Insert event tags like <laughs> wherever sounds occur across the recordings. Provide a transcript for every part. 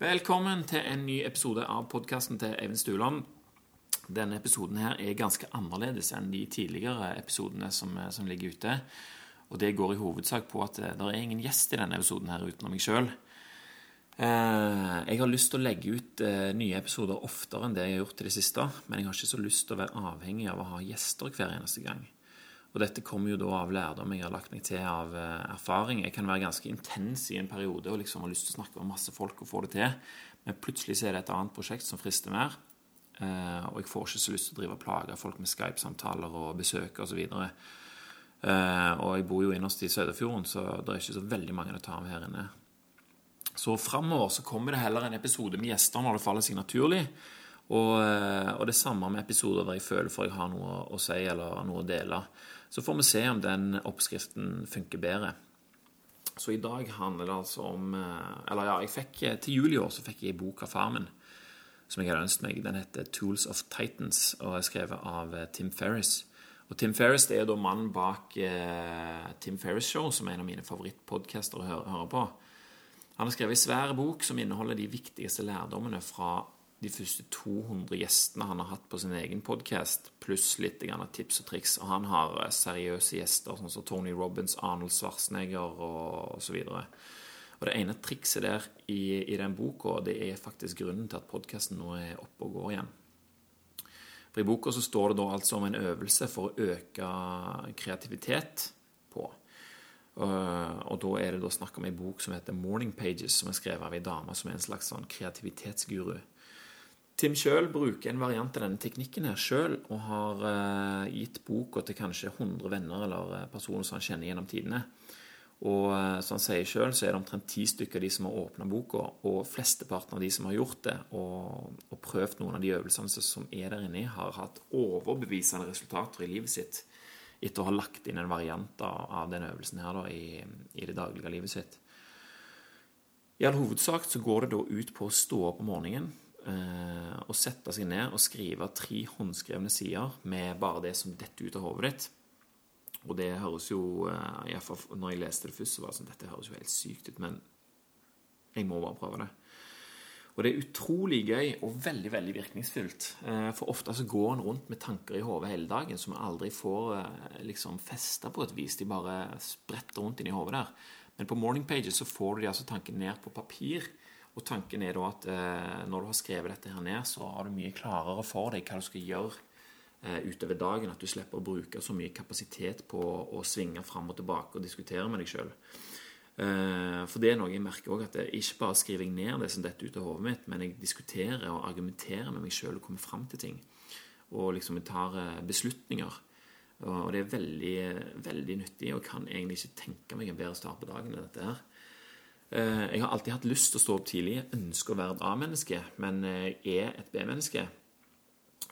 Velkommen til en ny episode av podkasten til Eivind Stuland. Denne episoden her er ganske annerledes enn de tidligere episodene som, som ligger ute. Og det går i hovedsak på at det er ingen gjest i denne episoden her utenom meg sjøl. Eh, jeg har lyst til å legge ut eh, nye episoder oftere enn det jeg har gjort i det siste, men jeg har ikke så lyst til å være avhengig av å ha gjester hver eneste gang. Og dette kommer jo da av lærdom jeg har lagt meg til av eh, erfaring. Jeg kan være ganske intens i en periode og liksom har lyst til å snakke med masse folk og få det til. Men plutselig så er det et annet prosjekt som frister mer. Eh, og jeg får ikke så lyst til å drive og plage folk med Skype-samtaler og besøk osv. Og, uh, og jeg bor jo innerst i Søderfjorden, så det er ikke så veldig mange å ta av her inne. Så framover så kommer det heller en episode med gjester når det faller seg naturlig. Og, og det samme med episoder der jeg føler for jeg har noe å si eller noe å dele. Så får vi se om den oppskriften funker bedre. Så i dag handler det altså om eh, Eller ja, jeg fikk, eh, til jul i år så fikk jeg en bok av far min som jeg hadde ønsket meg. Den heter 'Tools of Titans' og er skrevet av eh, Tim Ferris. Og Tim Ferris det er da mannen bak eh, Tim Ferris Show, som er en av mine favorittpodcaster å høre, høre på. Han har skrevet ei svær bok som inneholder de viktigste lærdommene fra de første 200 gjestene han har hatt på sin egen podkast, pluss litt tips og triks. Og han har eh, seriøse gjester, sånn som Tony Robins, Arnold Schwarzenegger og osv. Og det ene trikset der i, i den boka, det er faktisk grunnen til at podkasten nå er oppe og går igjen. For I boka så står det da altså om en øvelse for å øke kreativitet på. Og da er det da snakk om ei bok som heter 'Morning Pages', som er skrevet av ei dame som er en slags sånn kreativitetsguru. Tim sjøl bruker en variant av denne teknikken her sjøl, og har uh, gitt boka til kanskje 100 venner eller uh, personer som han kjenner gjennom tidene. Og uh, som han sier sjøl, så er det omtrent ti stykker av de som har åpna boka, og flesteparten av de som har gjort det og, og, prøvd noen av de øvelsene som er der inni, har hatt overbevisende resultater i livet sitt etter å ha lagt inn en variant av den øvelsen her da, i, i det daglige livet sitt. I all hovedsak så går det da ut på å stå opp om morgenen eh, og sette seg ned og skrive tre håndskrevne sider med bare det som detter ut av hodet ditt. Og det høres jo eh, når jeg leste det først, så var det sånn Dette høres jo helt sykt ut, men jeg må bare prøve det. Og det er utrolig gøy og veldig veldig virkningsfullt. Eh, for ofte så går en rundt med tanker i hodet hele dagen som vi aldri får eh, liksom festa på et vis. De bare spretter rundt inni hodet der. Men på Morning Pages så får du de altså tankene ned på papir. Og tanken er da at eh, når du har skrevet dette her ned, så har du mye klarere for deg hva du skal gjøre eh, utover dagen. At du slipper å bruke så mye kapasitet på å svinge fram og tilbake og diskutere med deg sjøl. Eh, for det er noe jeg merker òg, at jeg ikke bare skriver jeg ned det som detter ut av hodet mitt, men jeg diskuterer og argumenterer med meg sjøl og kommer fram til ting. Og liksom jeg tar eh, beslutninger. Og det er veldig, veldig nyttig, og kan egentlig ikke tenke meg en bedre start på dagen enn dette her. Eh, jeg har alltid hatt lyst til å stå opp tidlig. Jeg ønsker å være et A-menneske, men jeg er et B-menneske.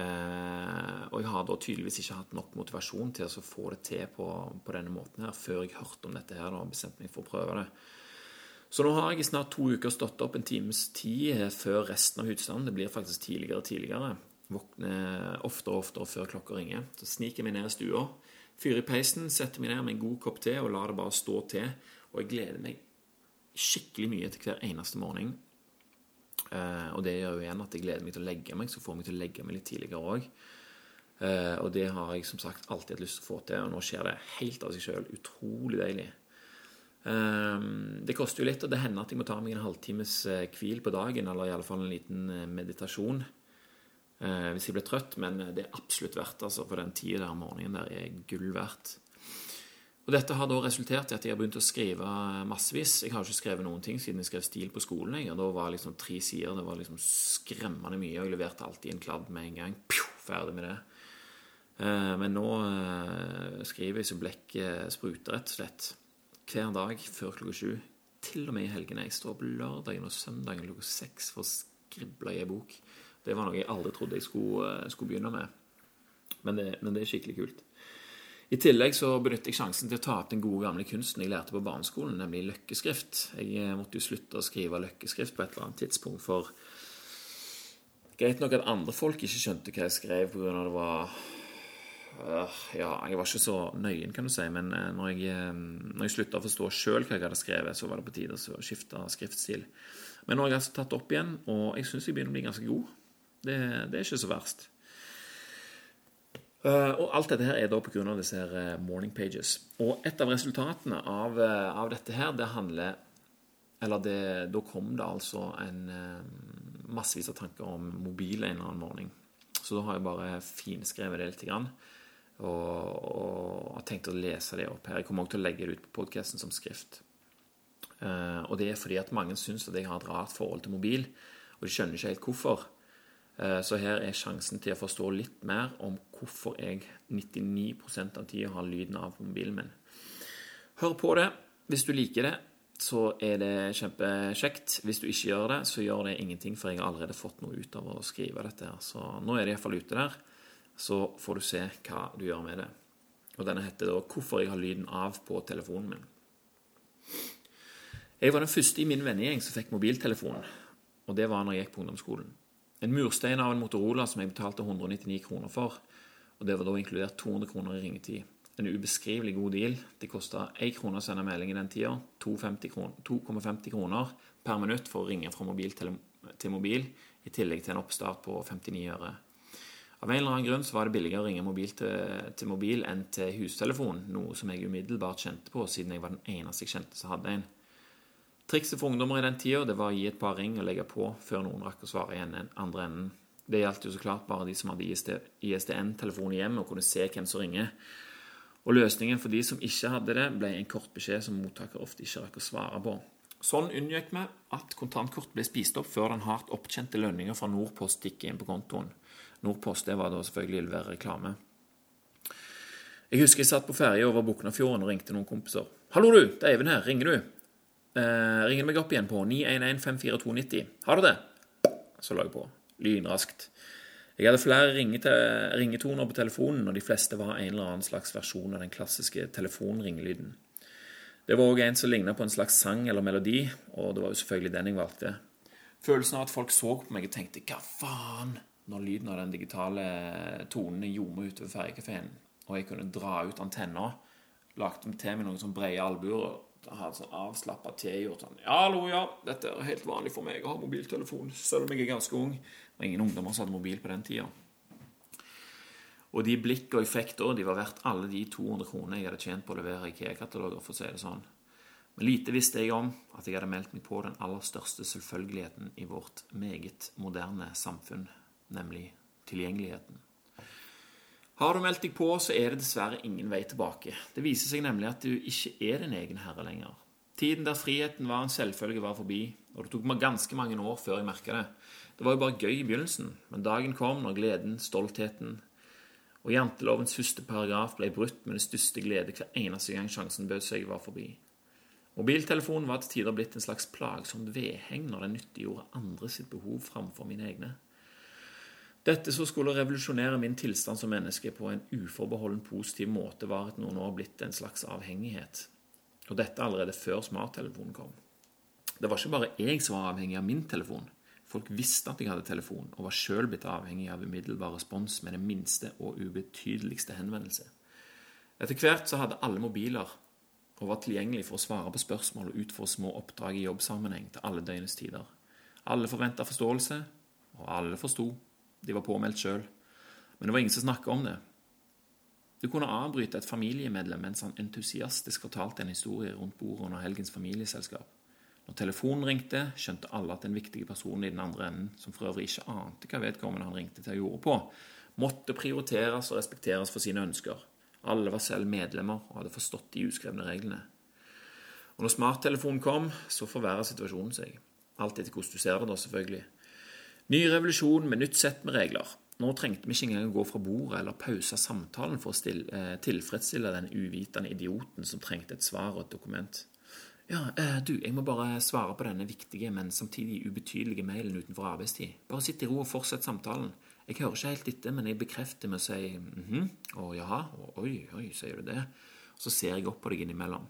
Eh, og jeg har da tydeligvis ikke hatt nok motivasjon til å få det til på, på denne måten her, før jeg hørte om dette her og bestemte meg for å prøve det. Så nå har jeg i snart to uker stått opp en times tid før resten av utstanden Det blir faktisk tidligere og tidligere. Våkner oftere og oftere før klokka ringer. Så sniker jeg meg ned i stua, fyrer i peisen, setter meg ned med en god kopp te og lar det bare stå til. Og jeg gleder meg skikkelig mye til hver eneste morgen. Uh, og det gjør jo igjen at jeg gleder meg til å legge meg, så får meg til å legge meg litt tidligere òg. Uh, eh, og det har jeg som sagt alltid hatt lyst til å få til, og nå skjer det helt av seg sjøl. Utrolig deilig. Uh, det koster jo litt, og det hender at jeg må ta meg en halvtimes hvil på dagen, eller i alle fall en liten meditasjon hvis jeg blir trøtt, men det er absolutt verdt altså, for den tida der om morgenen der er gull verdt. Og Dette har da resultert i at jeg har begynt å skrive massevis. Jeg har ikke skrevet noen ting siden jeg skrev stil på skolen. Jeg. Da var liksom tre sider. Det var liksom skremmende mye. Og jeg leverte alltid en kladd med en gang. Pju, ferdig med det. Eh, men nå eh, skriver jeg så blekket spruter, rett og slett. Hver dag før klokka sju. Til og med i helgene. Jeg står opp lørdagen og søndagen klokka seks for å skrible i ei bok. Det var noe jeg aldri trodde jeg skulle, eh, skulle begynne med. Men det, men det er skikkelig kult. I tillegg så benytter jeg sjansen til å ta opp den gode gamle kunsten jeg lærte på barneskolen, nemlig løkkeskrift. Jeg eh, måtte jo slutte å skrive løkkeskrift på et eller annet tidspunkt, for Greit nok at andre folk ikke skjønte hva jeg skrev pga. det var øh, Ja, jeg var ikke så nøyen, kan du si, men øh, når jeg, øh, når jeg slutta å forstå sjøl hva jeg hadde skrevet, så var det på tide å skifte skriftstil. Men nå har jeg altså tatt opp igjen, og jeg syns jeg begynner å bli ganske god. Det, det er ikke så verst. Uh, og alt dette her er da pga. disse her uh, morning pages. Og et av resultatene av, uh, av dette her, det handler Eller det, da kom det altså en massevis av tanker om mobil en eller annen morgen. Så da har jeg bare finskrevet det litt. Grann, og, og har tenkt å lese det opp her. Jeg kommer også til å legge det ut på podkasten som skrift. og det er fordi at mange syns at jeg har et rart forhold til mobil, og de skjønner ikke helt hvorfor. Eh, så her er sjansen til å forstå litt mer om hvorfor jeg 99% av tida har lyden av på mobilen min. Hør på det. Hvis du liker det, så er det kjempekjekt. Hvis du ikke gjør det, så gjør det ingenting, for jeg har allerede fått noe ut av å skrive dette. her. Så nå er det iallfall ute der. Så får du se hva du gjør med det. Og denne heter da 'Hvorfor jeg har lyden av på telefonen min'. Jeg var den første i min vennegjeng som fikk mobiltelefon, og det var når jeg gikk på ungdomsskolen. En murstein av en Motorola som jeg betalte 199 kroner for. Og det var da inkludert 200 kroner i ringetid. En ubeskrivelig god deal. Det kosta 1 krone å sende melding i den tida. 2,50 kroner per minutt for å ringe fra mobil til, til, mobil, i tillegg til en oppstart på 59 øre. Av en eller annen grunn så var det billigere å ringe mobil til, til mobil enn til hustelefon, noe som jeg umiddelbart kjente på, siden jeg var den eneste jeg kjente som hadde en. Trikset for ungdommer i den tida var å gi et par ring og legge på før noen rakk å svare igjen den andre enden. Det gjaldt jo så klart bare de som hadde ISDN-telefon i hjemmet og kunne se hvem som ringer. Og løsningen for de som ikke hadde det, ble en kort beskjed som mottaker ofte ikke rakk å svare på. Sånn unngikk vi at kontantkort ble spist opp før den hardt opptjente lønninga fra Nordpost gikk inn på kontoen. Nordpost det var da selvfølgelig levere reklame. Jeg husker jeg satt på ferja over Buknafjorden og ringte noen kompiser. 'Hallo, du! Det er Eivind her. Ringer du?' Eh, ringer meg opp igjen på 911-54290. Har du det? Så la jeg på. Lynraskt. Jeg hadde flere ringetoner på telefonen, og de fleste var en eller annen slags versjon av den klassiske telefonringelyden. Det var òg en som ligna på en slags sang eller melodi, og det var jo selvfølgelig den jeg valgte. Følelsen av at folk så på meg og tenkte 'hva faen', når lyden av den digitale tonen gjorde utover ferjekafeen, og jeg kunne dra ut antenna, lagde til meg noen sånn brede albuer ha en sånn avslappa tilgjort sånn Ja, hallo, ja, dette er helt vanlig for meg å ha mobiltelefon, selv om jeg er ganske ung. Det var ingen ungdommer som hadde mobil på den tida. Og de blikkene jeg fikk da, de var verdt alle de 200 kronene jeg hadde tjent på å levere IKEA-kataloger, for å si det sånn. Men lite visste jeg om at jeg hadde meldt meg på den aller største selvfølgeligheten i vårt meget moderne samfunn, nemlig tilgjengeligheten. Har du meldt deg på, så er det dessverre ingen vei tilbake. Det viser seg nemlig at du ikke er din egen herre lenger. Tiden der friheten var en selvfølge, var forbi, og det tok meg ganske mange år før jeg merka det. Det var jo bare gøy i begynnelsen, men dagen kom når gleden, stoltheten og jantelovens første paragraf ble brutt med den største glede hver eneste gang sjansen bød seg, var forbi. Mobiltelefonen var til tider blitt en slags plagsomt vedheng når den nyttiggjorde andre sitt behov framfor mine egne. Dette som skulle revolusjonere min tilstand som menneske på en uforbeholden positiv måte, var etter noen år blitt en slags avhengighet. Og dette allerede før smarttelefonen kom. Det var ikke bare jeg som var avhengig av min telefon. Folk visste at jeg hadde telefon, og var sjøl blitt avhengig av umiddelbar respons med den minste og ubetydeligste henvendelse. Etter hvert så hadde alle mobiler og var tilgjengelig for å svare på spørsmål og utføre små oppdrag i jobbsammenheng til alle døgnets tider. Alle forventa forståelse, og alle forsto. De var påmeldt sjøl. Men det var ingen som snakka om det. Du kunne avbryte et familiemedlem mens han entusiastisk fortalte en historie rundt bordet under helgens familieselskap. Når telefonen ringte, skjønte alle at den viktige personen i den andre enden, som for øvrig ikke ante hva vedkommende han ringte til, gjorde på, måtte prioriteres og respekteres for sine ønsker. Alle var selv medlemmer og hadde forstått de uskrevne reglene. Og når smarttelefonen kom, så forverra situasjonen seg. Alt etter hvordan du ser det, da, selvfølgelig. Ny revolusjon med nytt sett med regler. Nå trengte vi ikke engang å gå fra bordet eller pause samtalen for å stille, eh, tilfredsstille den uvitende idioten som trengte et svar og et dokument. Ja, eh, du, jeg må bare svare på denne viktige, men samtidig ubetydelige mailen utenfor arbeidstid. Bare sitt i ro og fortsett samtalen. Jeg hører ikke helt etter, men jeg bekrefter med å si mhm, mm å jaha, oi, oi, sier du det? Og så ser jeg opp på deg innimellom.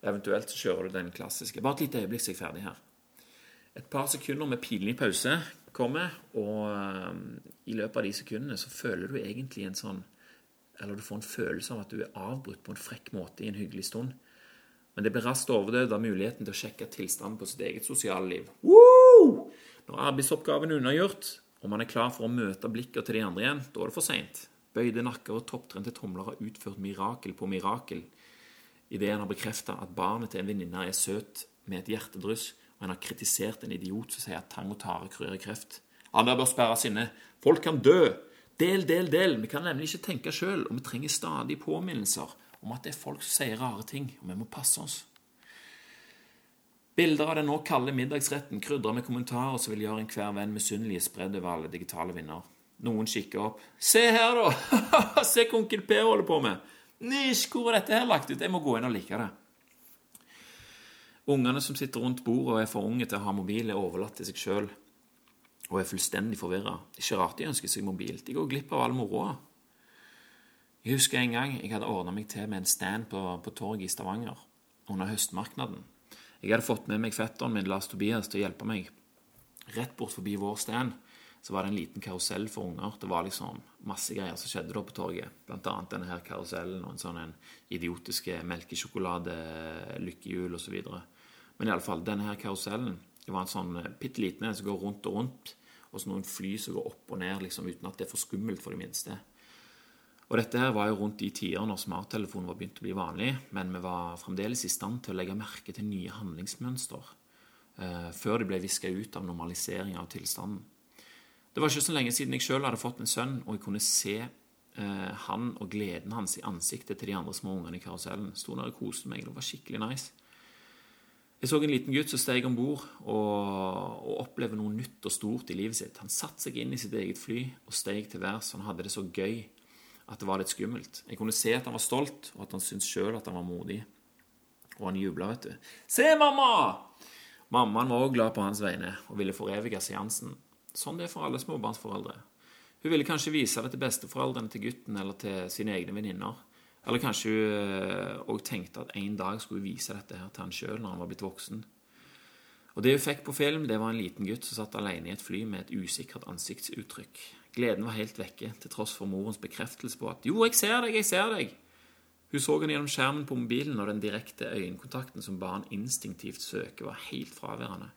Eventuelt så kjører du den klassiske. Bare et lite øyeblikk, så er jeg ferdig her. Et par sekunder med pinlig pause kommer, og um, i løpet av de sekundene så føler du egentlig en sånn eller du får en følelse av at du er avbrutt på en frekk måte i en hyggelig stund. Men det blir raskt overdødd av muligheten til å sjekke tilstanden på sitt eget sosiale liv. Woo! Når arbeidsoppgaven er unnagjort, og man er klar for å møte blikket til de andre igjen, da er det for seint. Bøyde nakker og topptrente tomler har utført mirakel på mirakel idet en har bekrefta at barnet til en venninne er søt med et hjertedryss, og en har kritisert en idiot som sier at tang og tare kurerer kreft. Han bør sperres inne. Folk kan dø. Del, del, del. Vi kan nemlig ikke tenke sjøl, og vi trenger stadig påminnelser om at det er folk som sier rare ting, og vi må passe oss. Bilder av den nå kalde middagsretten krydra med kommentarer som vil gjøre enhver venn misunnelig spredd over alle digitale vinner. Noen kikker opp. Se her, da! <laughs> Se hva onkel P holder på med! Nisj, hvor er dette her lagt ut? Jeg må gå inn og like det. Ungene som sitter rundt bordet og er for unge til å ha mobil, er overlatt til seg sjøl og er fullstendig forvirra. Ikke rart de ønsker seg mobil. De går glipp av all moroa. Jeg husker en gang jeg hadde ordna meg til med en stand på, på torget i Stavanger under høstmarknaden. Jeg hadde fått med meg fetteren min Lars Tobias til å hjelpe meg. Rett bort forbi vår stand så var det en liten karusell for unger. Det var liksom masse greier som skjedde da på torget. Blant annet denne her karusellen og en sånn idiotiske melkesjokolade, lykkehjul osv. Men iallfall, denne her karusellen det var en sånn bitte liten en som går rundt og rundt, og så noen fly som går opp og ned liksom, uten at det er for skummelt for de minste. Og dette her var jo rundt de tider når smarttelefonen var begynt å bli vanlig, men vi var fremdeles i stand til å legge merke til nye handlingsmønster eh, før det ble viska ut av normalisering av tilstanden. Det var ikke så lenge siden jeg sjøl hadde fått en sønn, og jeg kunne se eh, han og gleden hans i ansiktet til de andre små ungene i karusellen. Sto der og koste meg. Det var skikkelig nice. Jeg så en liten gutt som steg om bord og, og opplevde noe nytt og stort i livet sitt. Han satte seg inn i sitt eget fly og steg til værs. Han hadde det så gøy at det var litt skummelt. Jeg kunne se at han var stolt, og at han syntes sjøl at han var modig. Og han jubla, vet du. Se, mamma! Mammaen var òg glad på hans vegne og ville forevige seansen. Sånn det er for alle småbarnsforeldre. Hun ville kanskje vise det til besteforeldrene til gutten eller til sine egne venninner. Eller kanskje hun òg tenkte at en dag skulle hun vise dette her til han sjøl når han var blitt voksen. Og Det hun fikk på film, det var en liten gutt som satt alene i et fly med et usikkert ansiktsuttrykk. Gleden var helt vekke, til tross for morens bekreftelse på at 'jo, jeg ser deg, jeg ser deg'. Hun så han gjennom skjermen på mobilen, og den direkte øyekontakten som barn instinktivt søker, var helt fraværende.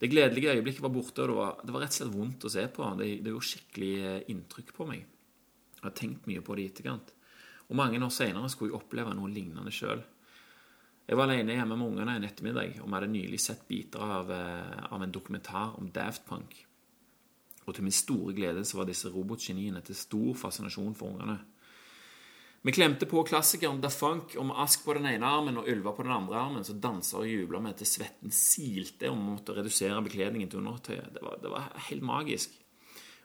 Det gledelige øyeblikket var borte, og det var, det var, rett og slett vondt å se på. Det, det gjorde skikkelig eh, inntrykk på meg. Jeg har tenkt mye på det i etterkant. Og mange år seinere skulle jeg oppleve noe lignende sjøl. Jeg var alene hjemme med ungene en ettermiddag, og vi hadde nylig sett biter av, eh, av en dokumentar om Daft Punk. Og til min store glede så var disse robotgeniene til stor fascinasjon for ungene. Vi klemte på klassikeren Da Funk med Ask på den ene armen og ulver på den andre armen, så dansa og jubla vi til svetten silte og måtte redusere bekledningen til undertøyet. Det var, det var helt magisk.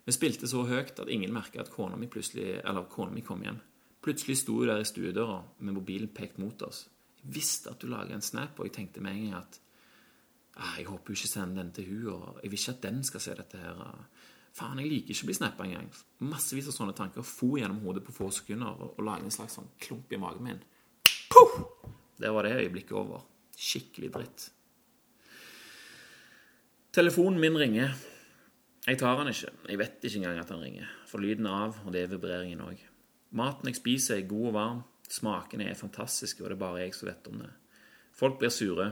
Vi spilte så høyt at ingen merka at kona mi plutselig, eller kona mi kom hjem. Plutselig sto hun der i stuedøra med mobilen pekt mot oss. Jeg visste at du laga en snap, og jeg tenkte med en gang at ah, jeg håper hun ikke sender den til hun, og jeg vil ikke at den skal se dette her. Faen, jeg liker ikke å bli snappa engang. Massevis av sånne tanker for gjennom hodet på få sekunder og, og lage en slags sånn klump i magen min. Puh! Det var det øyeblikket over. Skikkelig dritt. Telefonen min ringer. Jeg tar den ikke. Jeg vet ikke engang at den ringer. For lyden av, og det er vibreringen òg. Maten jeg spiser, er god og varm. Smakene er fantastiske, og det er bare jeg som vet om det. Folk blir sure.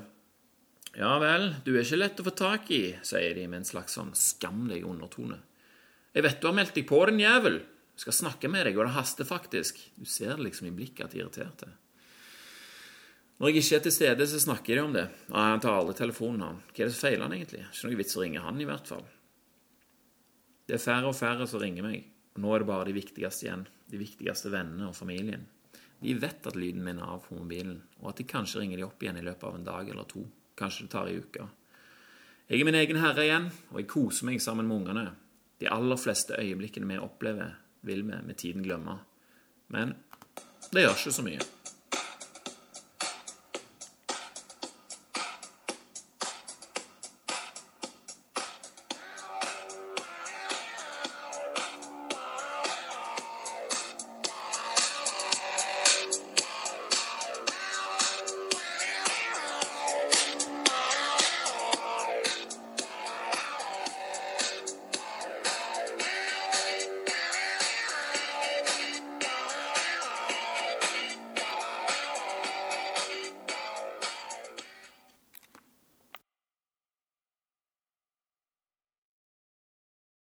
Ja vel, du er ikke lett å få tak i, sier de med en slags sånn skamlig undertone. Jeg vet du har meldt deg på, din jævel. Jeg skal snakke med deg, og det haster faktisk. Du ser det liksom i blikket at de er irriterte. Når jeg ikke er til stede, så snakker de om det. Nei, han tar aldri telefonen, han. Hva er det som feiler han egentlig? Ikke noe vits å ringe han, i hvert fall. Det er færre og færre som ringer meg, nå er det bare de viktigste igjen. De viktigste vennene og familien. De vet at lyden min er av på mobilen, og at de kanskje ringer de opp igjen i løpet av en dag eller to. Kanskje det tar ei uke. Jeg er min egen herre igjen, og jeg koser meg sammen med ungene. De aller fleste øyeblikkene vi opplever, vil vi med tiden glemme. Men det gjør ikke så mye.